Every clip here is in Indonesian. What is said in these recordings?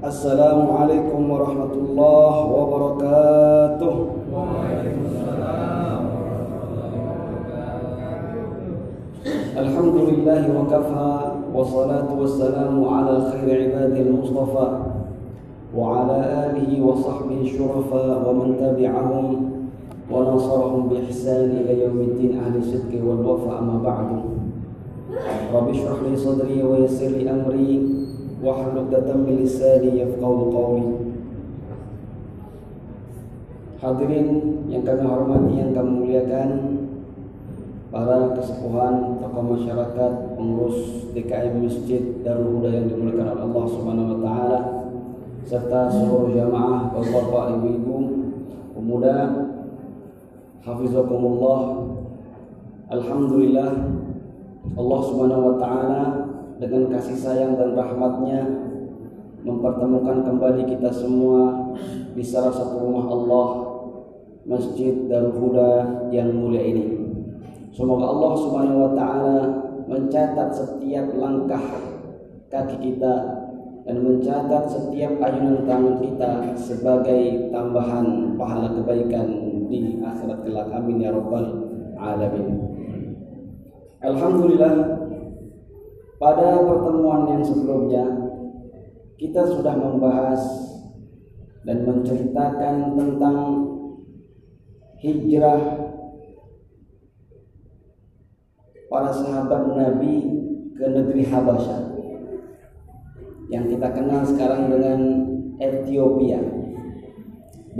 السلام عليكم ورحمة الله وبركاته. الحمد لله وكفى والصلاة والسلام على خير عباده المصطفى وعلى آله وصحبه الشرفاء ومن تبعهم ونصرهم بإحسان إلى يوم الدين أهل الصدق والوفاء أما بعد. رب اشرح لي صدري ويسر لي أمري. واحلل عقدة من لساني يفقهوا قولي Hadirin yang kami hormati, yang kami muliakan Para kesepuhan, tokoh masyarakat, pengurus DKM Masjid Darul Huda yang dimuliakan oleh Allah Subhanahu wa taala serta seluruh jamaah, Bapak, Ibu-ibu, pemuda Hafizakumullah Alhamdulillah Allah Subhanahu wa taala dengan kasih sayang dan rahmatnya mempertemukan kembali kita semua di salah satu rumah Allah Masjid Darul Huda yang mulia ini. Semoga Allah Subhanahu wa taala mencatat setiap langkah kaki kita dan mencatat setiap ayunan tangan kita sebagai tambahan pahala kebaikan di akhirat kelak. Amin ya rabbal alamin. Alhamdulillah pada pertemuan yang sebelumnya kita sudah membahas dan menceritakan tentang hijrah para sahabat Nabi ke negeri Habasyah yang kita kenal sekarang dengan Ethiopia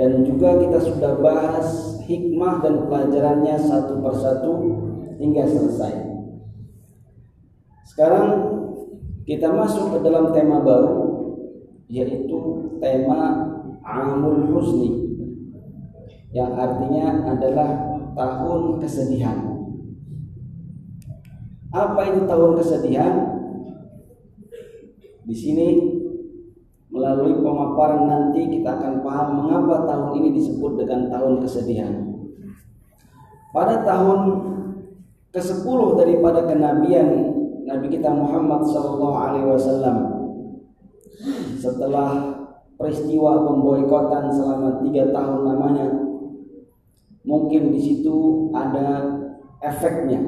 dan juga kita sudah bahas hikmah dan pelajarannya satu persatu hingga selesai. Sekarang kita masuk ke dalam tema baru yaitu tema Amul Husni yang artinya adalah tahun kesedihan. Apa itu tahun kesedihan? Di sini melalui pemaparan nanti kita akan paham mengapa tahun ini disebut dengan tahun kesedihan. Pada tahun ke-10 daripada kenabian Nabi kita Muhammad sallallahu alaihi wasallam. Setelah peristiwa pemboikotan selama tiga tahun namanya mungkin di situ ada efeknya.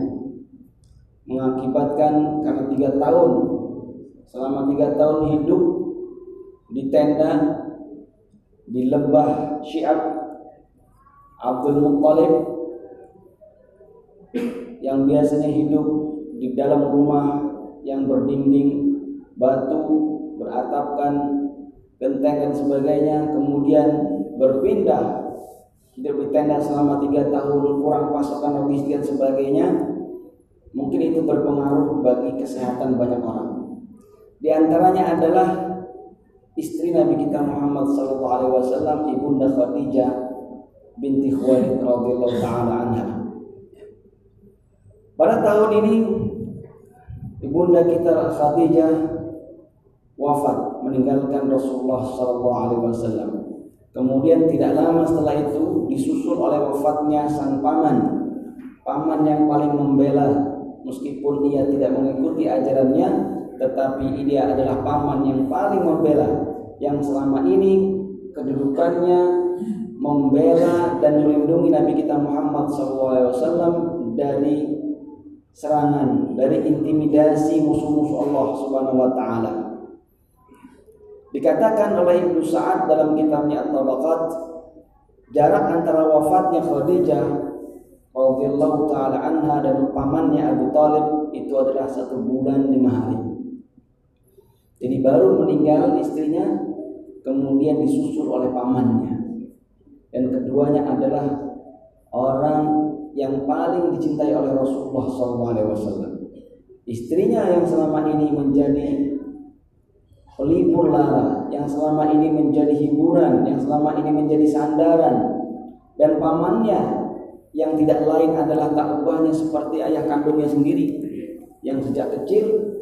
Mengakibatkan karena tiga tahun selama tiga tahun hidup di tenda di lembah Syiab Abdul Muttalib yang biasanya hidup di dalam rumah yang berdinding batu beratapkan genteng dan sebagainya kemudian berpindah hidup di tenda selama tiga tahun kurang pasokan logistik dan sebagainya mungkin itu berpengaruh bagi kesehatan banyak orang. Di antaranya adalah istri Nabi kita Muhammad sallallahu alaihi ibunda Khadijah binti Khuwailid radhiyallahu taala anha. Pada tahun ini ibunda kita Khadijah wafat meninggalkan Rasulullah sallallahu alaihi wasallam. Kemudian tidak lama setelah itu disusul oleh wafatnya sang paman. Paman yang paling membela meskipun ia tidak mengikuti ajarannya tetapi dia adalah paman yang paling membela yang selama ini kedudukannya membela dan melindungi Nabi kita Muhammad SAW dari serangan, dari intimidasi musuh-musuh Allah Subhanahu wa taala. Dikatakan oleh Ibnu Sa'ad dalam kitabnya At-Tabaqat jarak antara wafatnya Khadijah radhiyallahu taala anha dan pamannya Abu Talib itu adalah satu bulan lima hari. Jadi baru meninggal istrinya, kemudian disusul oleh pamannya. Dan keduanya adalah orang yang paling dicintai oleh Rasulullah SAW. Istrinya yang selama ini menjadi pelipur lara, yang selama ini menjadi hiburan, yang selama ini menjadi sandaran, dan pamannya yang tidak lain adalah tak ubahnya seperti ayah kandungnya sendiri, yang sejak kecil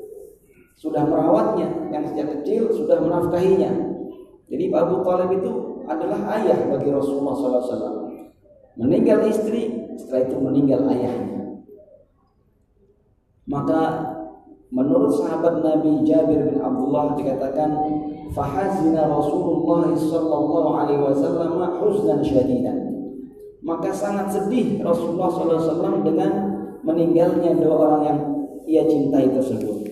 sudah merawatnya, yang sejak kecil sudah menafkahinya. Jadi Abu Talib itu adalah ayah bagi Rasulullah SAW. Meninggal istri, setelah itu meninggal ayahnya. Maka Menurut sahabat Nabi Jabir bin Abdullah dikatakan fahazina Rasulullah sallallahu alaihi wasallam huznan syadidan. Maka sangat sedih Rasulullah SAW dengan meninggalnya dua orang yang ia cintai tersebut.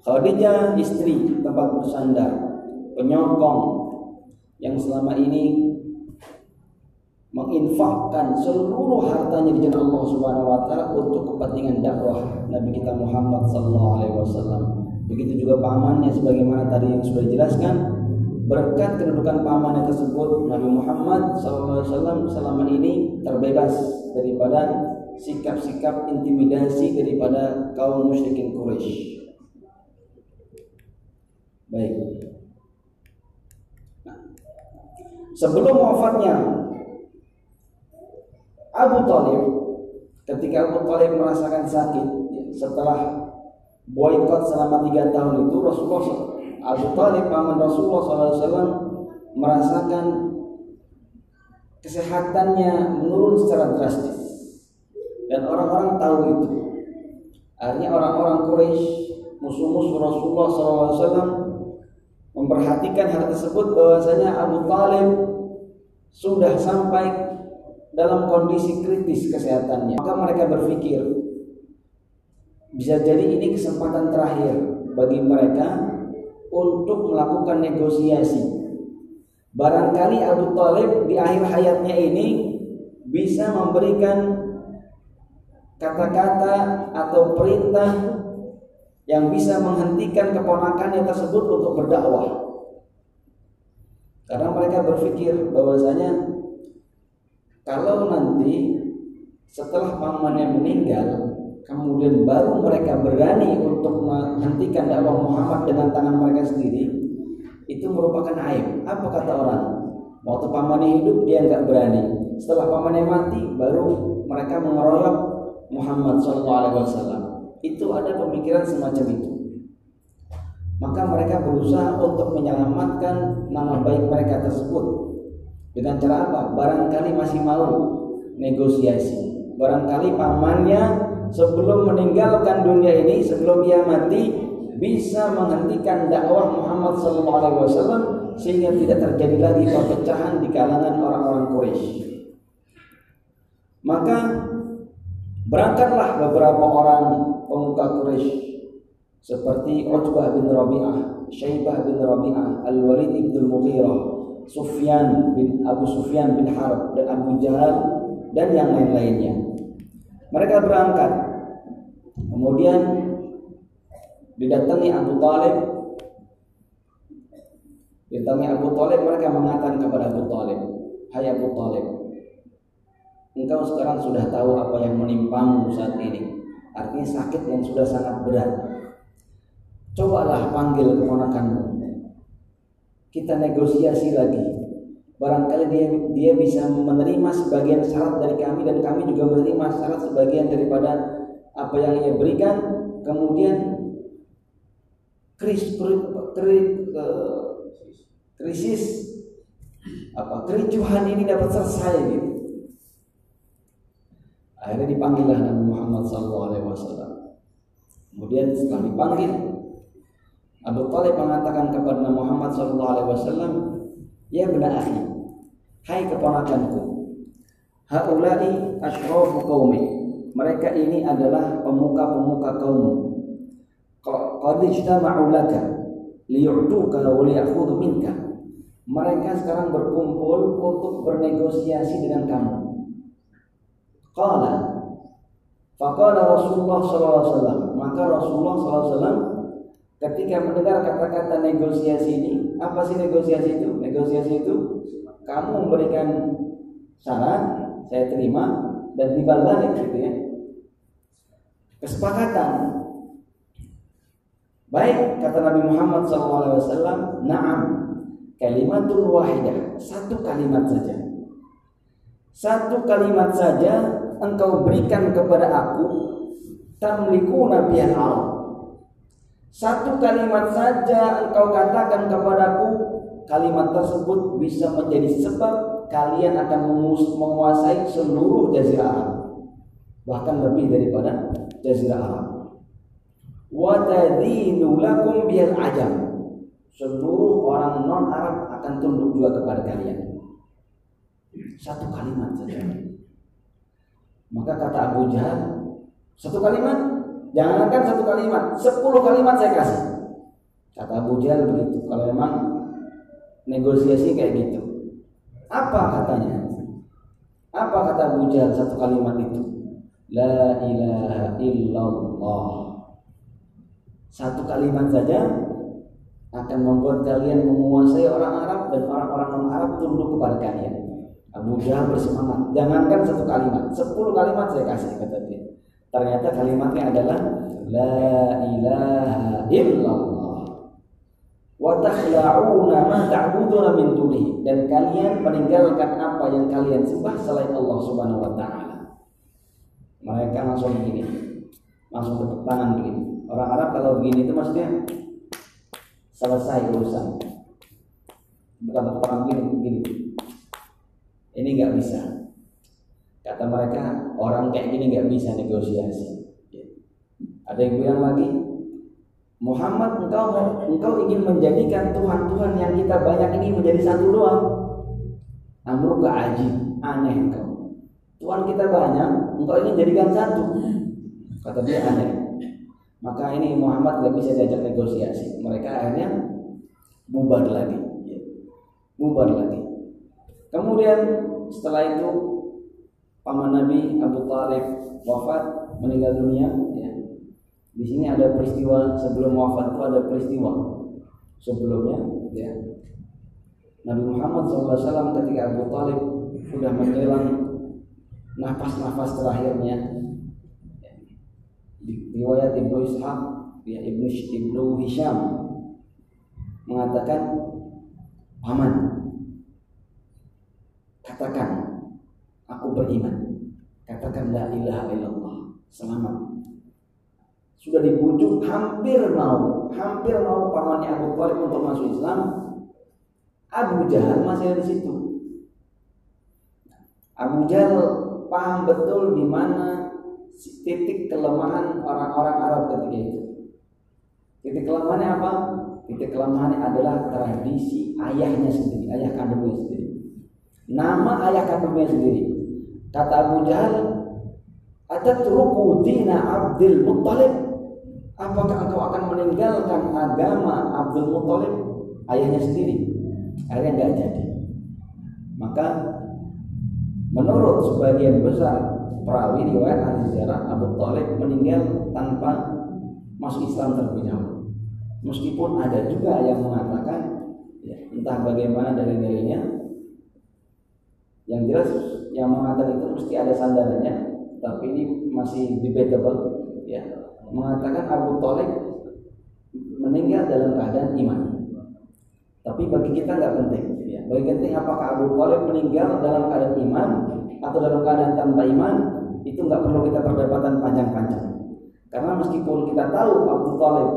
Khadijah istri tempat bersandar, penyokong yang selama ini menginfakkan seluruh hartanya di jalan Allah Subhanahu wa taala untuk kepentingan dakwah Nabi kita Muhammad sallallahu alaihi wasallam. Begitu juga pamannya sebagaimana tadi yang sudah dijelaskan berkat kedudukan pamannya tersebut Nabi Muhammad sallallahu alaihi wasallam selama ini terbebas daripada sikap-sikap intimidasi daripada kaum musyrikin Quraisy. Baik. Nah, sebelum wafatnya Abu Talib ketika Abu Talib merasakan sakit setelah boykot selama tiga tahun itu Rasulullah Abu Talib paman Rasulullah SAW merasakan kesehatannya menurun secara drastis. Dan orang-orang tahu itu. Akhirnya orang-orang Quraisy musuh-musuh Rasulullah SAW memperhatikan hal tersebut bahwasanya Abu Talib sudah sampai dalam kondisi kritis kesehatannya. Maka mereka berpikir bisa jadi ini kesempatan terakhir bagi mereka untuk melakukan negosiasi. Barangkali Abu Talib di akhir hayatnya ini bisa memberikan kata-kata atau perintah yang bisa menghentikan keponakannya tersebut untuk berdakwah. Karena mereka berpikir bahwasanya kalau nanti setelah pamannya meninggal, kemudian baru mereka berani untuk menghentikan dakwah Muhammad dengan tangan mereka sendiri, itu merupakan aib. Apa kata orang? Waktu pamannya hidup dia nggak berani. Setelah pamannya mati, baru mereka mengeroyok Muhammad SAW. Itu ada pemikiran semacam itu. Maka mereka berusaha untuk menyelamatkan nama baik mereka tersebut dengan cara apa? Barangkali masih mau negosiasi. Barangkali pamannya sebelum meninggalkan dunia ini, sebelum ia mati, bisa menghentikan dakwah Muhammad SAW sehingga tidak terjadi lagi perpecahan di kalangan orang-orang Quraisy. Maka berangkatlah beberapa orang pemuka Quraisy seperti Utbah bin Rabi'ah, Syaibah bin Rabi'ah, Al-Walid bin Mughirah, Sufyan bin Abu Sufyan bin Harb dan Abu Jahal dan yang lain-lainnya. Mereka berangkat. Kemudian didatangi Abu Talib. Didatangi Abu Talib mereka mengatakan kepada Abu Talib, "Hai Abu Talib, engkau sekarang sudah tahu apa yang menimpamu saat ini. Artinya sakit yang sudah sangat berat. Cobalah panggil keponakanmu kita negosiasi lagi. Barangkali dia dia bisa menerima sebagian syarat dari kami dan kami juga menerima syarat sebagian daripada apa yang ia berikan. Kemudian kris, kris, krisis apa kericuhan ini dapat selesai gitu. Akhirnya dipanggillah Nabi Muhammad SAW. Kemudian setelah dipanggil, Abu Talib mengatakan kepada Muhammad SAW, Ya benar akhi, hai keponakanku, haulai ashrafu qaumi. Mereka ini adalah pemuka-pemuka kaummu. Qad ijtama'u laka liyu'tuka wa liyakhudhu minka. Mereka sekarang berkumpul untuk bernegosiasi dengan kamu. Qala Faqala Rasulullah SAW Maka Rasulullah SAW Ketika mendengar kata-kata negosiasi ini, apa sih negosiasi itu? Negosiasi itu kamu memberikan syarat, saya terima dan timbal balik gitu ya. Kesepakatan. Baik kata Nabi Muhammad SAW, Naam, kalimatul wahidah, satu kalimat saja. Satu kalimat saja engkau berikan kepada aku, tamliku nabi al satu kalimat saja engkau katakan kepadaku, kalimat tersebut bisa menjadi sebab kalian akan menguasai seluruh jazirah Arab. Bahkan lebih daripada jazirah Arab. wa tadinu lakum bil ajam. Seluruh orang non Arab akan tunduk juga kepada kalian. Satu kalimat saja. Maka kata Abu Jahal, satu kalimat, jangankan satu kalimat, sepuluh kalimat saya kasih. Kata Abu Jahal begitu. Kalau memang negosiasi kayak gitu. Apa katanya? Apa kata Abu Jahal satu kalimat itu? La ilaha illallah. Satu kalimat saja akan membuat kalian menguasai orang Arab dan orang-orang non Arab tunduk kepada kalian. Abu Jahal bersemangat. Jangankan satu kalimat, sepuluh kalimat saya kasih kata dia. Ternyata kalimatnya adalah La ilaha illallah wa takhla'una ma ta'buduna min dunihi dan kalian meninggalkan apa yang kalian sembah selain Allah Subhanahu wa taala. Mereka langsung begini. Langsung tepuk tangan begini. Orang Arab kalau begini itu maksudnya selesai urusan. Bukan tepuk tangan begini, begini. Ini nggak bisa. Kata mereka orang kayak gini nggak bisa negosiasi. Ada yang bilang lagi, Muhammad engkau engkau ingin menjadikan Tuhan-Tuhan yang kita banyak ini menjadi satu doang. Amruka aji, aneh engkau. Tuhan kita banyak, engkau ingin jadikan satu. Kata dia aneh. Maka ini Muhammad gak bisa diajak negosiasi. Mereka akhirnya bubar lagi. Bubar lagi. Kemudian setelah itu paman Nabi Abu Talib wafat meninggal dunia. Ya di sini ada peristiwa sebelum wafat itu ada peristiwa sebelumnya ya. Nabi Muhammad SAW ketika Abu Talib sudah menjelang nafas-nafas terakhirnya ya. di riwayat Ibnu Ishaq ya Ibnu Ibnu Hisham mengatakan paman katakan aku beriman. Katakan la ilaha illallah. Selamat. Sudah dibujuk hampir mau hampir mau pamannya Abu Thalib untuk masuk Islam. Abu Jahal masih ada di situ. Abu Jahal paham betul di mana titik kelemahan orang-orang Arab ketika itu. Titik kelemahannya apa? Titik kelemahannya adalah tradisi ayahnya sendiri ayah kandungnya sendiri. Nama ayah kandungnya sendiri kata Abu Jahal Atatruku dina Abdul Muttalib Apakah engkau akan meninggalkan agama Abdul Muthalib ayahnya sendiri? Akhirnya nggak jadi. Maka menurut sebagian besar perawi riwayat ahli sejarah Abu Thalib meninggal tanpa masuk Islam terlebih dahulu. Meskipun ada juga yang mengatakan ya, entah bagaimana dari dirinya yang jelas yang mengatakan itu mesti ada sandarannya tapi ini masih debatable ya mengatakan Abu Talib meninggal dalam keadaan iman. Tapi bagi kita nggak penting. Ya. Bagi penting apakah Abu Talib meninggal dalam keadaan iman atau dalam keadaan tanpa iman itu nggak perlu kita perdebatan panjang-panjang. Karena meskipun kita tahu Abu Talib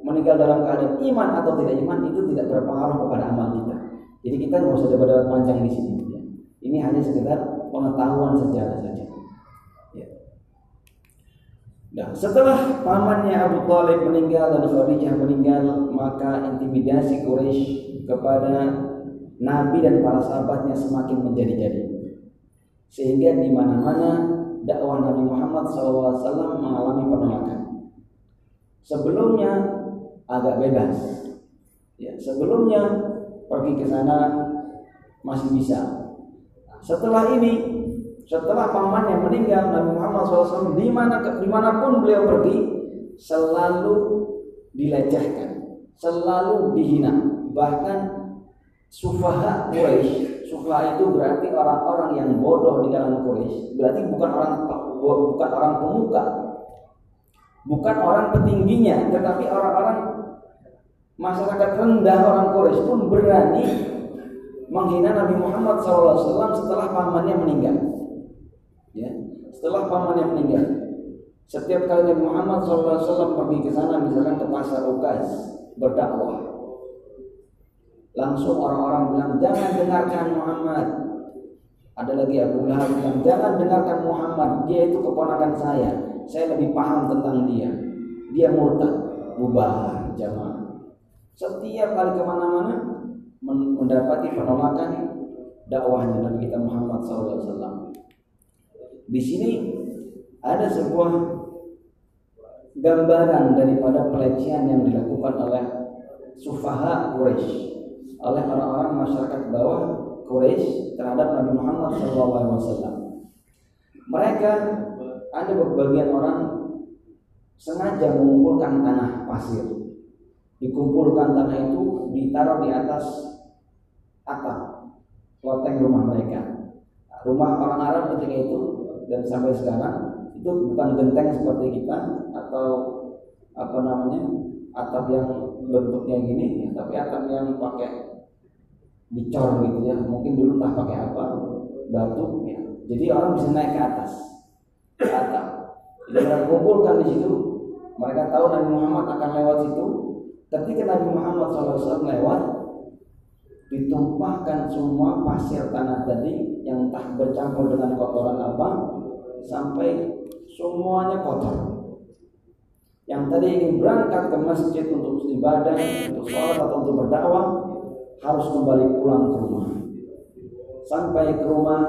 meninggal dalam keadaan iman atau tidak iman itu tidak berpengaruh kepada amal kita. Jadi kita nggak usah debat panjang di sini. Ya. Ini hanya sekedar pengetahuan sejarah saja. Nah, setelah pamannya Abu Talib meninggal dan Khadijah meninggal, maka intimidasi Quraisy kepada Nabi dan para sahabatnya semakin menjadi-jadi. Sehingga di mana-mana dakwah Nabi Muhammad SAW mengalami penolakan. Sebelumnya agak bebas. Ya, sebelumnya pergi ke sana masih bisa. Setelah ini setelah pamannya meninggal Nabi Muhammad SAW di mana, di mana pun beliau pergi selalu dilecehkan selalu dihina. Bahkan sufaha Quraisy sufaha itu berarti orang-orang yang bodoh di dalam Quraisy berarti bukan orang bukan orang pemuka bukan orang petingginya tetapi orang-orang masyarakat rendah orang Quraisy pun berani menghina Nabi Muhammad SAW setelah pamannya meninggal. Ya setelah pamannya meninggal. Setiap kali Nabi Muhammad SAW pergi ke sana misalkan ke pasar Ukaz berdakwah. Langsung orang-orang bilang jangan dengarkan Muhammad. Ada lagi Abu Lahab bilang jangan dengarkan Muhammad dia itu keponakan saya. Saya lebih paham tentang dia. Dia murtad bubar jamaah. Setiap kali ke mana-mana mendapati penolakan dakwahnya Nabi kita Muhammad SAW. Di sini ada sebuah gambaran daripada pelecehan yang dilakukan oleh sufaha Quraisy oleh orang-orang masyarakat bawah Quraisy terhadap Nabi Muhammad SAW. Mereka ada beberapa orang sengaja mengumpulkan tanah pasir. Dikumpulkan tanah itu ditaruh di atas atap loteng rumah mereka. Rumah orang Arab ketika itu dan sampai sekarang itu bukan genteng seperti kita atau apa namanya atap yang bentuknya gini ya, tapi atap yang pakai dicor gitu ya. Mungkin dulu entah pakai apa batu ya. Jadi orang bisa naik ke atas ke atap. Jadi mereka kumpulkan di situ. Mereka tahu Nabi Muhammad akan lewat situ ketika Nabi Muhammad SAW lewat ditumpahkan semua pasir tanah tadi yang entah bercampur dengan kotoran apa sampai semuanya kotor yang tadi ingin berangkat ke masjid untuk ibadah, untuk sholat atau untuk berdakwah, harus kembali pulang ke rumah. Sampai ke rumah,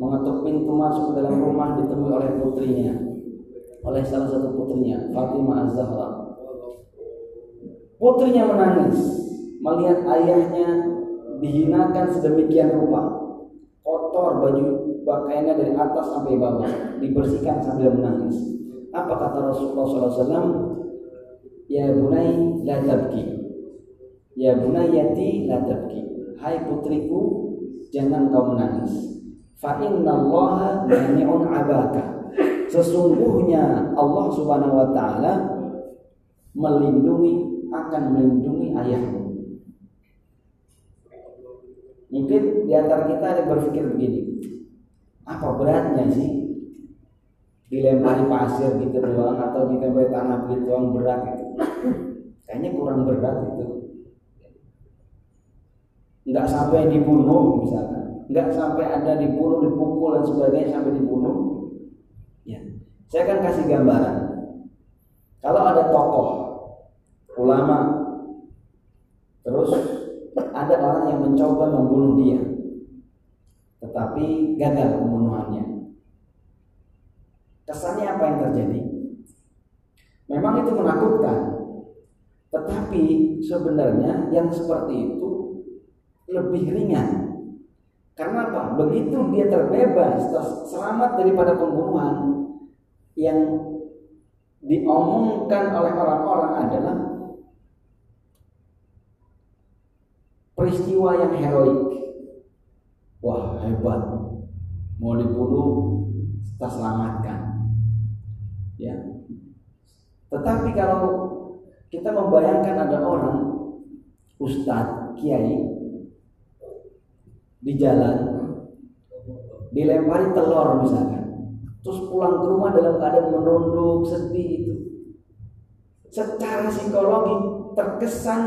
mengetuk pintu masuk ke dalam rumah ditemui oleh putrinya, oleh salah satu putrinya, Fatimah Az-Zahra. Putrinya menangis melihat ayahnya dihinakan sedemikian rupa, kotor baju pakaiannya dari atas sampai bawah, dibersihkan sambil menangis. Apa kata Rasulullah SAW? Ya bunai la tabki Ya bunayati la tabki. Hai putriku, jangan kau menangis. Fa innallaha mani'un abaka. Sesungguhnya Allah Subhanahu wa taala melindungi akan melindungi ayahmu. Mungkin di antara kita ada berpikir begini, apa beratnya sih dilempari pasir gitu doang atau ditempel tanah gitu doang berat gitu. Kayaknya kurang berat itu nggak sampai dibunuh misalkan nggak sampai ada dibunuh dipukul dan sebagainya sampai dibunuh ya saya akan kasih gambaran kalau ada tokoh ulama terus ada orang yang mencoba membunuh dia tetapi gagal pembunuhannya kesannya apa yang terjadi memang itu menakutkan tetapi sebenarnya yang seperti itu lebih ringan. Karena apa? Begitu dia terbebas, selamat daripada pembunuhan yang diomongkan oleh orang-orang adalah peristiwa yang heroik. Wah hebat, mau dibunuh kita selamatkan. Ya. Tetapi kalau kita membayangkan ada orang ustadz, kiai di jalan dilempari telur misalkan terus pulang ke rumah dalam keadaan menunduk sedih itu secara psikologi terkesan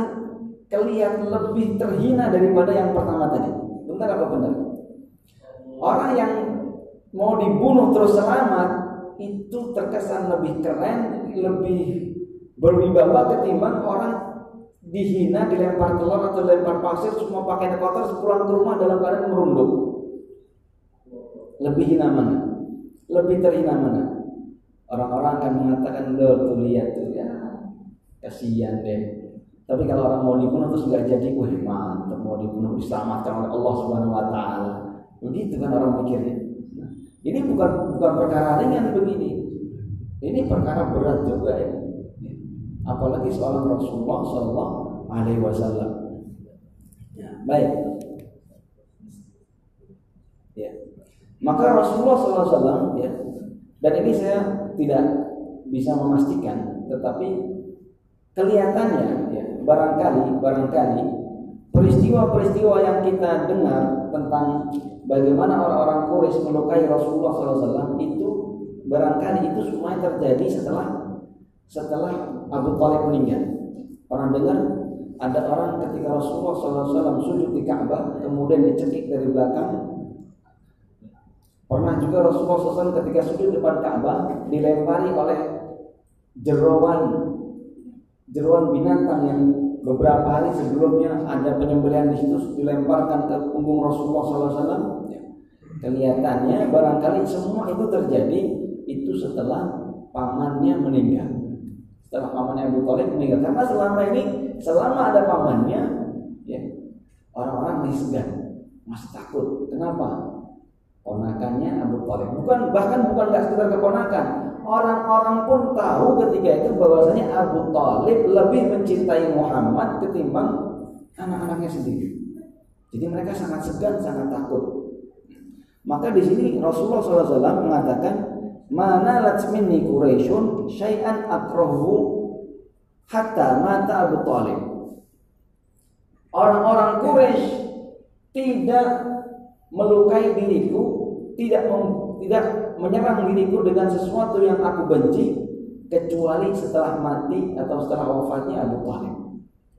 kelihatan lebih terhina daripada yang pertama tadi benar apa benar orang yang mau dibunuh terus selamat itu terkesan lebih keren lebih berwibawa ketimbang orang dihina, dilempar telur atau dilempar pasir, semua pakaian kotor, pulang ke rumah dalam keadaan merunduk. Lebih hina mana? Lebih terhina mana? Orang-orang akan mengatakan, lo tuh lihat tuh ya, kasihan deh. Tapi kalau orang mau dibunuh terus nggak jadi, wah mantap mau dibunuh diselamatkan oleh Allah Subhanahu Wa Taala. Begitu kan orang mikirnya. Nah, ini bukan bukan perkara ringan begini. Ini perkara berat juga ya apalagi seorang Rasulullah Sallallahu Alaihi Wasallam. Ya, baik. Ya. Maka Rasulullah SAW ya, dan ini saya tidak bisa memastikan, tetapi kelihatannya ya, barangkali barangkali peristiwa-peristiwa yang kita dengar tentang bagaimana orang-orang Quraisy melukai Rasulullah SAW itu barangkali itu semuanya terjadi setelah setelah Abu Talib meninggal. Orang dengar ada orang ketika Rasulullah SAW sujud di Ka'bah kemudian dicekik dari belakang. Pernah juga Rasulullah SAW ketika sujud depan Ka'bah dilempari oleh jeroan jeruan binatang yang beberapa hari sebelumnya ada penyembelihan di situ dilemparkan ke punggung Rasulullah SAW. Ya. Kelihatannya barangkali semua itu terjadi itu setelah pamannya meninggal. Setelah pamannya Abu Talib meninggal. Karena selama ini, selama ada pamannya, ya, orang-orang masih segan, masih takut. Kenapa? Ponakannya Abu Talib. Bukan bahkan bukan gak sekedar keponakan. Orang-orang pun tahu ketika itu bahwasanya Abu Talib lebih mencintai Muhammad ketimbang anak-anaknya sendiri. Jadi mereka sangat segan, sangat takut. Maka di sini Rasulullah SAW mengatakan, mana minni Quraisyun syai'an akrahu hatta mata Abu Talib. Orang-orang Quraisy tidak melukai diriku, tidak tidak menyerang diriku dengan sesuatu yang aku benci kecuali setelah mati atau setelah wafatnya Abu Talib.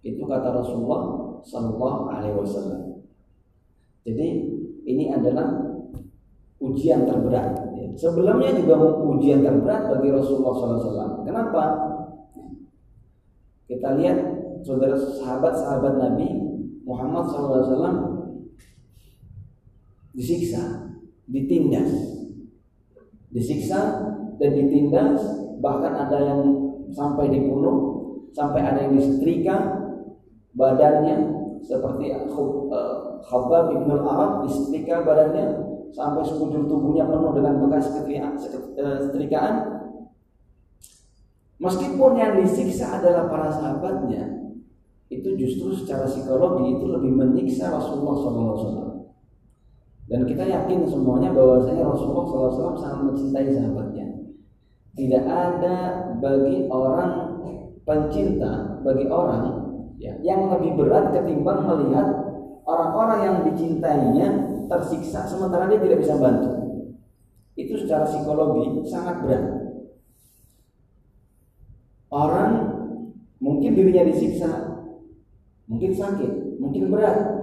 Itu kata Rasulullah Sallallahu Alaihi Wasallam. Jadi ini adalah ujian terberat. Sebelumnya juga ujian terberat bagi Rasulullah SAW. Kenapa? Kita lihat saudara sahabat-sahabat Nabi Muhammad SAW disiksa, ditindas, disiksa dan ditindas, bahkan ada yang sampai dibunuh, sampai ada yang disetrika badannya seperti eh, Khabbab bin Al-Arab disetrika badannya sampai sekujur tubuhnya penuh dengan bekas eh, setrikaan. Meskipun yang disiksa adalah para sahabatnya, itu justru secara psikologi itu lebih menyiksa Rasulullah SAW. Dan kita yakin semuanya bahwasanya Rasulullah SAW sangat mencintai sahabatnya. Tidak ada bagi orang pencinta, bagi orang ya, yang lebih berat ketimbang melihat orang-orang yang dicintainya tersiksa sementara dia tidak bisa bantu. Itu secara psikologi sangat berat. Orang mungkin dirinya disiksa, mungkin sakit, mungkin berat.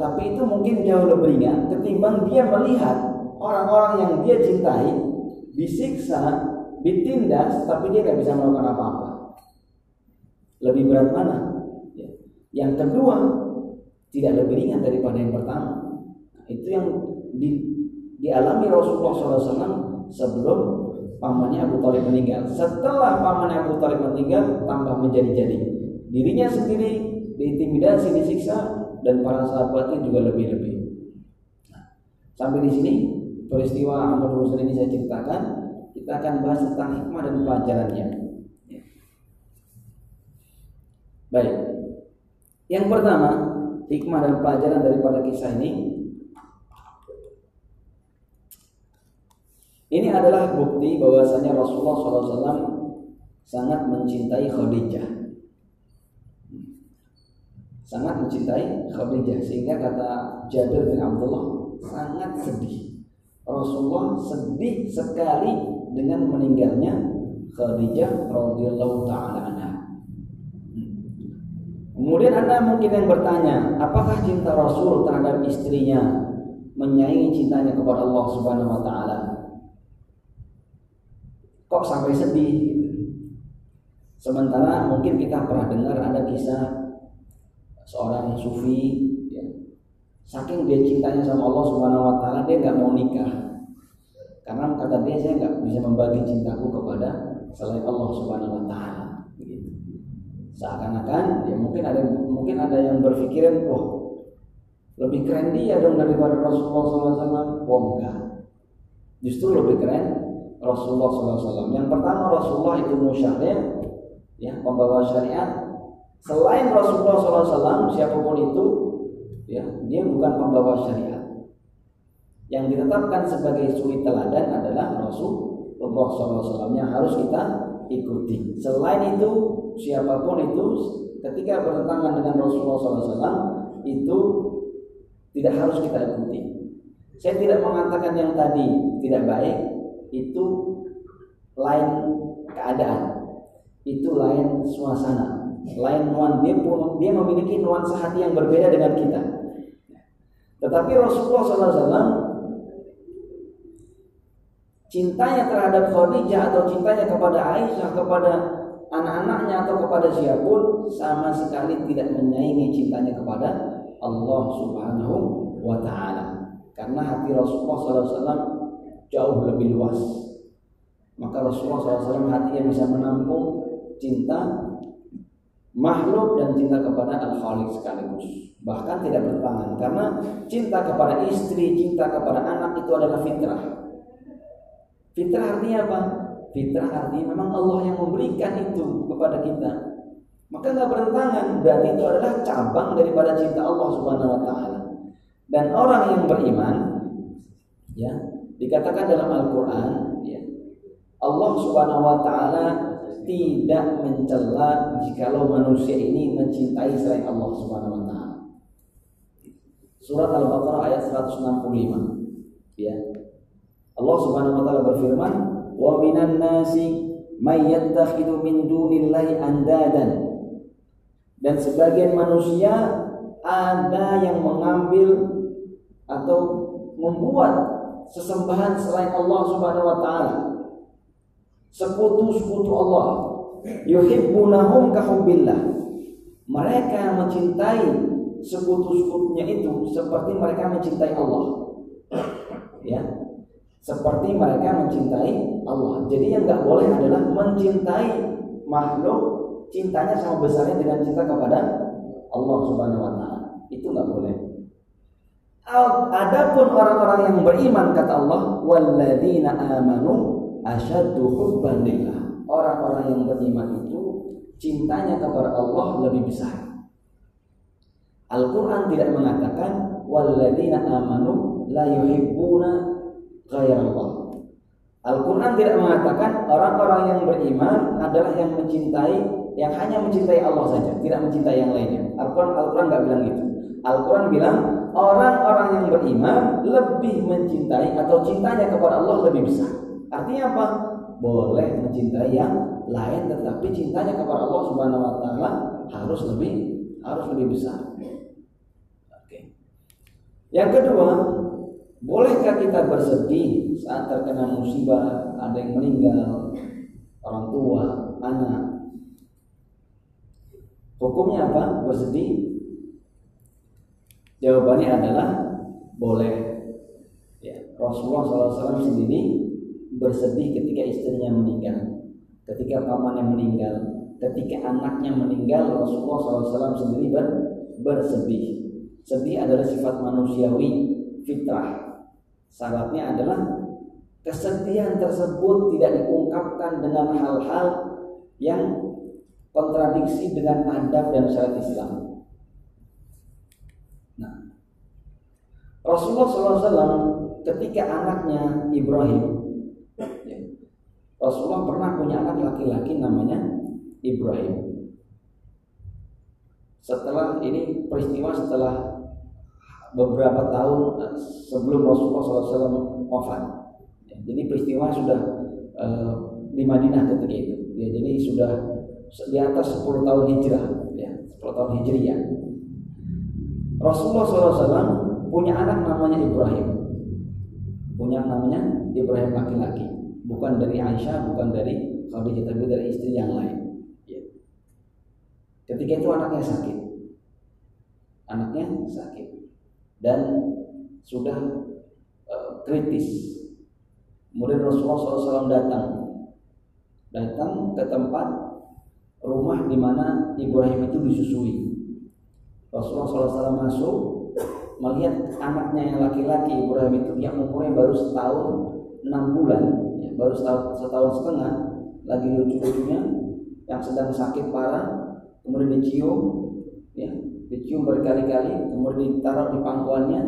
Tetapi itu mungkin jauh lebih ringan ketimbang dia melihat orang-orang yang dia cintai disiksa, ditindas, tapi dia tidak bisa melakukan apa-apa. Lebih berat mana? Ya. Yang kedua, tidak lebih ringan daripada yang pertama. Itu yang di, dialami Rasulullah SAW sebelum pamannya Abu Talib meninggal. Setelah pamannya Abu Talib meninggal, tambah menjadi-jadi. Dirinya sendiri diintimidasi, disiksa, dan para sahabatnya juga lebih-lebih. Nah, sampai di sini peristiwa Amr Husain ini saya ceritakan. Kita akan bahas tentang hikmah dan pelajarannya. Baik. Yang pertama, hikmah dan pelajaran daripada kisah ini ini adalah bukti bahwasanya Rasulullah SAW sangat mencintai Khadijah sangat mencintai Khadijah sehingga kata Jabir bin Abdullah sangat sedih Rasulullah sedih sekali dengan meninggalnya Khadijah radhiyallahu taala anha Kemudian Anda mungkin yang bertanya, apakah cinta Rasul terhadap istrinya menyaingi cintanya kepada Allah Subhanahu wa taala? Kok sampai sedih? Sementara mungkin kita pernah dengar ada kisah seorang sufi ya, saking dia cintanya sama Allah Subhanahu wa taala dia nggak mau nikah. Karena kata dia saya nggak bisa membagi cintaku kepada selain Allah Subhanahu wa taala. Seakan-akan ya mungkin ada mungkin ada yang berpikiran wah lebih keren dia dong daripada Rasulullah SAW wah enggak. Justru lebih keren Rasulullah SAW yang pertama Rasulullah itu musyariat ya pembawa syariat. Selain Rasulullah SAW siapa pun itu ya dia bukan pembawa syariat yang ditetapkan sebagai suri teladan adalah Rasulullah SAW yang harus kita ikuti. Selain itu siapa pun itu ketika bertentangan dengan Rasulullah SAW itu tidak harus kita ikuti. Saya tidak mengatakan yang tadi tidak baik itu lain keadaan, itu lain suasana, lain nuan dia pun dia memiliki nuansa hati yang berbeda dengan kita. Tetapi Rasulullah SAW cintanya terhadap Khadijah atau cintanya kepada Aisyah kepada anak-anaknya atau kepada siapa pun sama sekali tidak menyaingi cintanya kepada Allah Subhanahu wa taala. Karena hati Rasulullah SAW jauh lebih luas. Maka Rasulullah SAW hatinya bisa menampung cinta makhluk dan cinta kepada Al-Khaliq sekaligus. Bahkan tidak bertangan karena cinta kepada istri, cinta kepada anak itu adalah fitrah. Fitrah artinya apa? Fitrah artinya memang Allah yang memberikan itu kepada kita. Maka nggak bertentangan, berarti itu adalah cabang daripada cinta Allah Subhanahu wa taala. Dan orang yang beriman ya, dikatakan dalam Al-Qur'an ya, Allah Subhanahu wa taala tidak mencela jikalau manusia ini mencintai selain Allah Subhanahu wa taala. Surat Al-Baqarah ayat 165. Ya. Allah Subhanahu wa taala berfirman, "Wa minan nasi may yattakhidu min dunillahi andadan." Dan sebagian manusia ada yang mengambil atau membuat sesembahan selain Allah Subhanahu wa taala sekutu-sekutu Allah. Yuhibbunahum kahubbillah mereka mencintai sekutu-sekutunya itu seperti mereka mencintai Allah. Ya. Seperti mereka mencintai Allah. Jadi yang nggak boleh adalah mencintai makhluk cintanya sama besarnya dengan cinta kepada Allah subhanahu wa ta'ala. Itu nggak boleh. Adapun orang-orang yang beriman kata Allah walladzina amanu asyaddu hubban lillah. Orang-orang yang beriman itu cintanya kepada Allah lebih besar. Al-Qur'an tidak mengatakan walladzina amanu la yuhibbuna ghairallah. Al-Quran tidak mengatakan orang-orang yang beriman adalah yang mencintai yang hanya mencintai Allah saja, tidak mencintai yang lainnya. Al-Quran Al-Quran nggak bilang gitu. Al-Quran bilang orang-orang yang beriman lebih mencintai atau cintanya kepada Allah lebih besar. Artinya apa? Boleh mencintai yang lain tetapi cintanya kepada Allah Subhanahu wa taala harus lebih harus lebih besar. Oke. Yang kedua, bolehkah kita bersedih saat terkena musibah, ada yang meninggal, orang tua, anak? Hukumnya apa? Bersedih? Jawabannya adalah boleh. Ya, Rasulullah SAW sendiri bersedih ketika istrinya meninggal, ketika pamannya meninggal, ketika anaknya meninggal, Rasulullah SAW sendiri ber, bersedih. Sedih adalah sifat manusiawi, fitrah. Syaratnya adalah kesedihan tersebut tidak diungkapkan dengan hal-hal yang kontradiksi dengan adab dan syariat Islam. Nah, Rasulullah SAW ketika anaknya Ibrahim Rasulullah pernah punya anak laki-laki namanya Ibrahim. Setelah ini peristiwa setelah beberapa tahun sebelum Rasulullah SAW wafat. Ya, jadi peristiwa sudah uh, di Madinah ketika itu. Ya, jadi sudah di atas 10 tahun hijrah, ya, 10 tahun hijriah. Rasulullah SAW punya anak namanya Ibrahim. Punya namanya Ibrahim laki-laki bukan dari Aisyah, bukan dari Khadijah, tapi dari istri yang lain. Ya. Ketika itu anaknya sakit, anaknya sakit dan sudah uh, kritis. Kemudian Rasulullah SAW datang, datang ke tempat rumah di mana Ibrahim itu disusui. Rasulullah SAW masuk melihat anaknya yang laki-laki Ibrahim itu yang umurnya baru setahun enam bulan baru setahun, setahun setengah lagi lucu-lucunya yang sedang sakit parah kemudian dicium ya dicium berkali-kali kemudian ditaruh di pangkuannya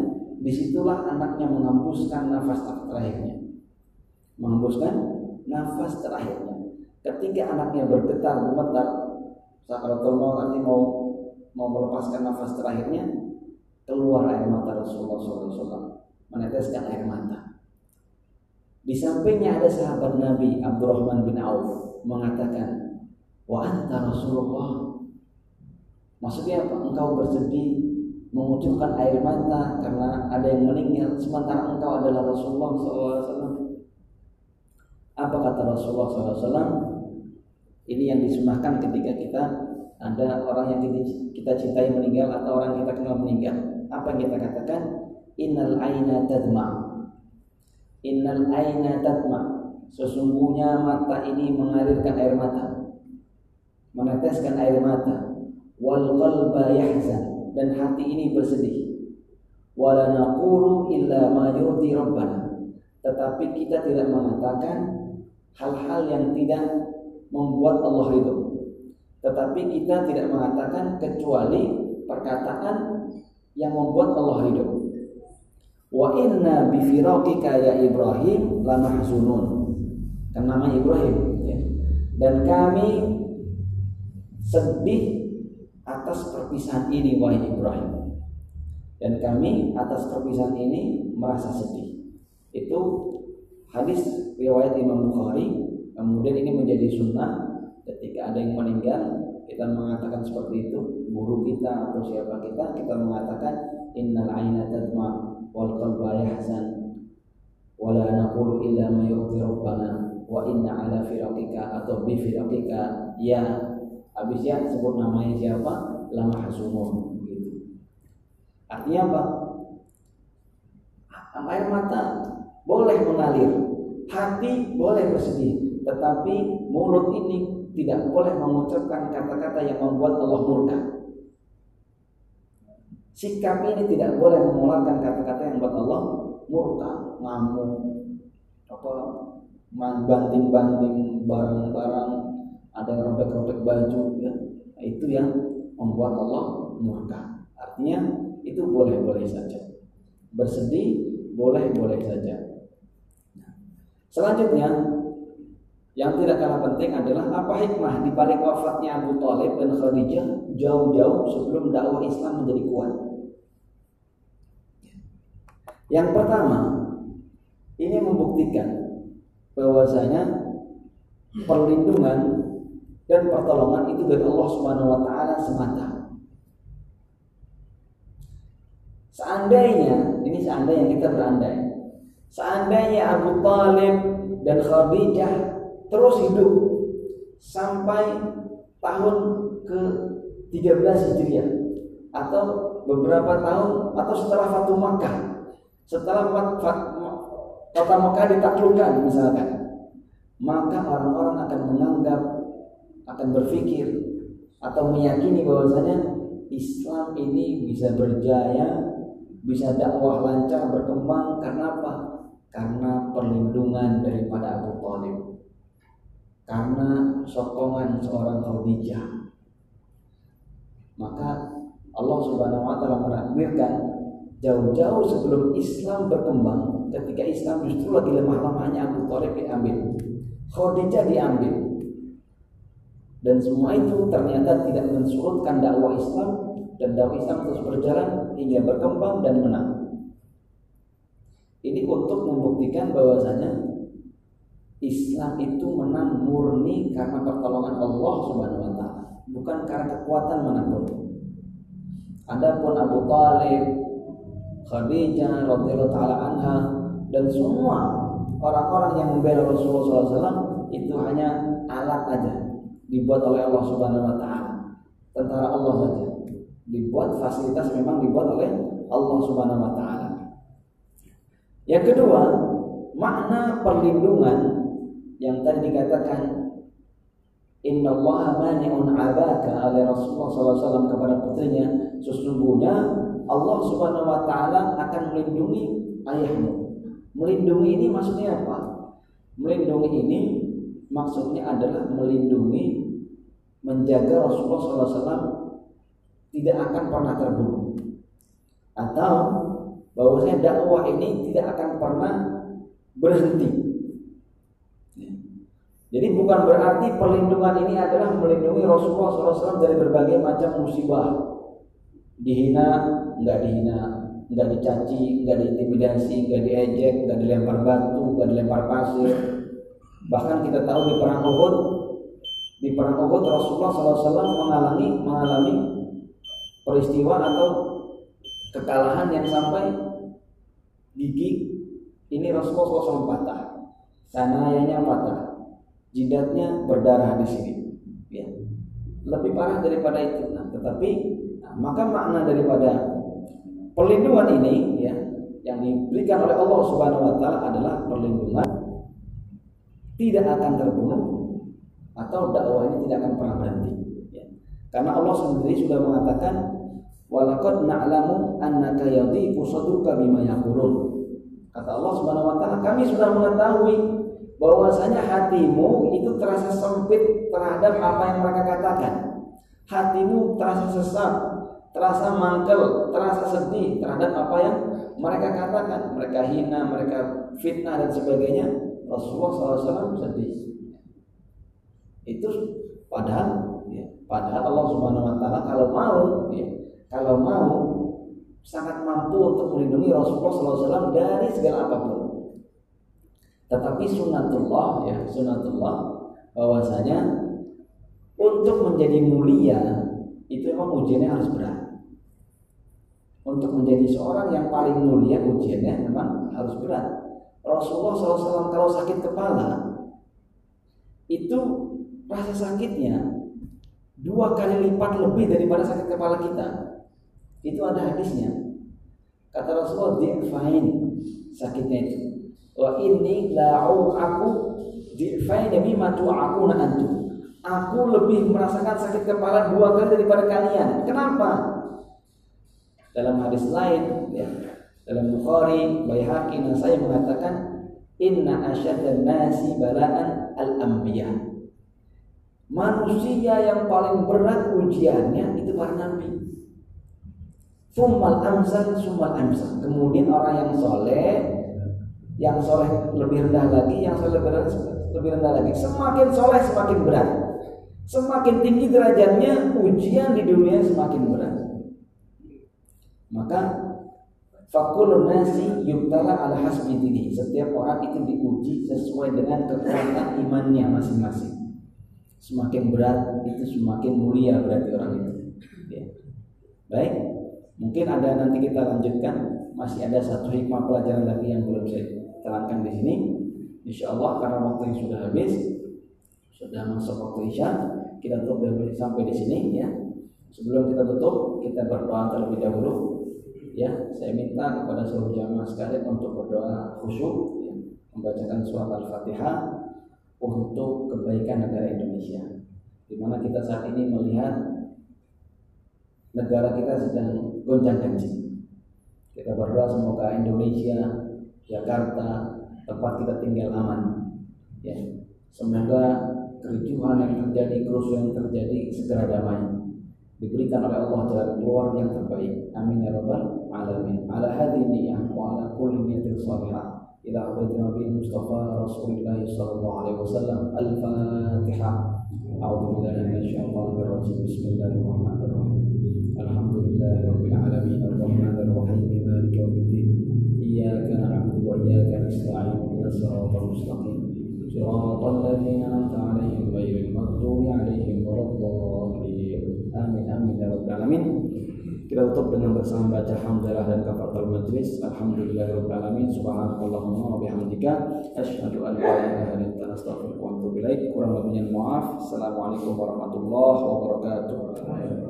di situlah anaknya menghembuskan nafas terakhirnya. Menghembuskan nafas terakhirnya. Ketika anaknya bergetar gemetar sakaratul maut nanti mau mau melepaskan nafas terakhirnya keluar air mata Rasulullah SAW meneteskan air mata di sampingnya ada sahabat Nabi Abdurrahman bin Auf mengatakan, "Wa anta Rasulullah." Maksudnya apa? Engkau bersedih mengucurkan air mata karena ada yang meninggal sementara engkau adalah Rasulullah SAW. Apa kata Rasulullah SAW? Ini yang disunahkan ketika kita ada orang yang kita cintai meninggal atau orang yang kita kenal meninggal. Apa yang kita katakan? Innal aina tadma. Innal aina tadma. Sesungguhnya mata ini mengalirkan air mata. Meneteskan air mata. Wal qalba yahzan dan hati ini bersedih. Wala naqulu illa ma yurdi rabbana. Tetapi kita tidak mengatakan hal-hal yang tidak membuat Allah ridho. Tetapi kita tidak mengatakan kecuali perkataan yang membuat Allah ridho. Wa inna bi firaqika ya Ibrahim lamahzunun. Kan nama Ibrahim ya. Dan kami sedih atas perpisahan ini wahai Ibrahim. Dan kami atas perpisahan ini merasa sedih. Itu hadis riwayat Imam Bukhari Kemudian ini menjadi sunnah ketika ada yang meninggal kita mengatakan seperti itu guru kita atau siapa kita kita mengatakan innal aina tadma wal qalba yahzan wala naqulu illa ma yurdi rabbana wa inna ala firaqika atau bi firaqika ya habis ya sebut namanya siapa? Lama hasumun gitu. Artinya apa? Air mata boleh mengalir. Hati boleh bersedih. Tetapi mulut ini tidak boleh mengucapkan kata-kata yang membuat Allah murka. Sikap ini tidak boleh mengeluarkan kata-kata membuat Allah murka, ngamuk, apa banting-banting barang-barang, ada robek-robek baju, ya. Nah, itu yang membuat Allah murka. Artinya itu boleh-boleh saja. Bersedih boleh-boleh saja. Nah, selanjutnya yang tidak kalah penting adalah apa hikmah di balik wafatnya Abu Talib dan Khadijah jauh-jauh sebelum dakwah Islam menjadi kuat. Yang pertama, ini membuktikan bahwasanya perlindungan dan pertolongan itu dari Allah Subhanahu wa taala semata. Seandainya, ini seandainya kita berandai. Seandainya Abu Talib dan Khadijah terus hidup sampai tahun ke 13 Hijriah atau beberapa tahun atau setelah Fatu Makkah setelah kota Makkah ditaklukkan misalkan maka orang-orang akan menganggap akan berpikir atau meyakini bahwasanya Islam ini bisa berjaya bisa dakwah lancar berkembang karena apa? Karena perlindungan daripada Abu Thalib karena sokongan seorang Khadijah. Maka Allah Subhanahu wa taala menakdirkan jauh-jauh sebelum Islam berkembang, ketika Islam justru lagi lemah-lemahnya Abu Thalib diambil. Khadijah diambil. Dan semua itu ternyata tidak mensurutkan dakwah Islam dan dakwah Islam terus berjalan hingga berkembang dan menang. Ini untuk membuktikan bahwasanya Islam itu menang murni karena pertolongan Allah Subhanahu wa taala, bukan karena kekuatan mana pun. Adapun Abu Talib, Khadijah radhiyallahu taala anha dan semua orang-orang yang membela Rasulullah SAW itu hanya alat aja dibuat oleh Allah Subhanahu wa taala. Tentara Allah saja. Dibuat fasilitas memang dibuat oleh Allah Subhanahu wa taala. Yang kedua, makna perlindungan yang tadi dikatakan Inna Allah mani'un abaka oleh Rasulullah SAW kepada putrinya Sesungguhnya Allah Subhanahu Wa Taala akan melindungi ayahmu. Melindungi ini maksudnya apa? Melindungi ini maksudnya adalah melindungi Menjaga Rasulullah SAW tidak akan pernah terbunuh. Atau bahwasanya dakwah ini tidak akan pernah berhenti jadi bukan berarti perlindungan ini adalah melindungi Rasulullah SAW dari berbagai macam musibah. Dihina, enggak dihina, enggak dicaci, enggak diintimidasi, enggak diejek, enggak dilempar batu, enggak dilempar pasir. Bahkan kita tahu di perang Uhud, di perang Uhud Rasulullah SAW mengalami mengalami peristiwa atau kekalahan yang sampai gigi ini Rasulullah SAW patah, sanayanya patah, jidatnya berdarah di sini. lebih parah daripada itu. Nah, tetapi nah, maka makna daripada perlindungan ini ya yang diberikan oleh Allah Subhanahu wa taala adalah perlindungan tidak akan terbunuh atau dakwah ini tidak akan pernah berhenti. Ya. Karena Allah sendiri sudah mengatakan walaqad na'lamu annaka yadhiqu sadruka bima yaqulun. Kata Allah Subhanahu wa taala, kami sudah mengetahui bahwasanya hatimu itu terasa sempit terhadap apa yang mereka katakan. Hatimu terasa sesak, terasa mangkel, terasa sedih terhadap apa yang mereka katakan. Mereka hina, mereka fitnah dan sebagainya. Rasulullah SAW sedih. Itu padahal, ya, padahal Allah Subhanahu Wa Taala kalau mau, ya, kalau mau sangat mampu untuk melindungi Rasulullah SAW dari segala apa pun. Tetapi sunatullah ya sunatullah bahwasanya untuk menjadi mulia itu memang ujiannya harus berat. Untuk menjadi seorang yang paling mulia ujiannya memang harus berat. Rasulullah SAW kalau sakit kepala itu rasa sakitnya dua kali lipat lebih daripada sakit kepala kita. Itu ada hadisnya. Kata Rasulullah, di'fain sakitnya itu wa inni la'u aku di'faina mimma tu'akuna antum. Aku lebih merasakan sakit kepala dua kali daripada kalian. Kenapa? Dalam hadis lain ya dalam Bukhari Baihaqi saya mengatakan inna asyaddan nasi bala'an al-anbiya. Manusia yang paling berat ujiannya itu para nabi. Summal amsal, summal amsal. Kemudian orang yang soleh yang soleh lebih rendah lagi, yang soleh lebih rendah, lebih rendah lagi. Semakin soleh semakin berat. Semakin tinggi derajatnya, ujian di dunia semakin berat. Maka fakulun nasi yubtala ala hasbi dini. Setiap orang itu diuji sesuai dengan kekuatan imannya masing-masing. Semakin berat itu semakin mulia berarti orang itu. Ya. Baik, mungkin ada nanti kita lanjutkan. Masih ada satu hikmah pelajaran lagi yang belum saya terangkan di sini. Insya Allah karena waktu yang sudah habis, sudah masuk waktu isya, kita tutup sampai di sini ya. Sebelum kita tutup, kita berdoa terlebih dahulu. Ya, saya minta kepada seluruh jamaah sekalian untuk berdoa khusyuk, ya, membacakan surat Al-Fatihah untuk kebaikan negara Indonesia. Di mana kita saat ini melihat negara kita sedang gonjang-ganjing. Kita berdoa semoga Indonesia Jakarta tempat kita tinggal aman. Ya semoga kericuhan yang terjadi kerusuhan yang terjadi segera damai. Diberikan oleh Allah jalan keluar yang terbaik. Amin ya rabbal alamin. Ala hadhihi niyyah wa ala kulli niyatin salihah ila hadratin nabi mustafa rasulullah sallallahu alaihi wasallam. Al-fatihah a'udzu billahi minasyaitonir rajim bismillahirrahmanirrahim. Alhamdulillahirabbil alamin صراط الذين أنعمت عليهم غير المغضوب عليهم ولا الضالين آمين آمين يا رب العالمين kita tutup dengan bersama baca hamdalah dan kafaratul majlis alhamdulillahirabbil alamin subhanakallahumma wa bihamdika asyhadu an la ilaha illa anta astaghfiruka wa atubu ilaik kurang lebihnya maaf assalamualaikum warahmatullahi wabarakatuh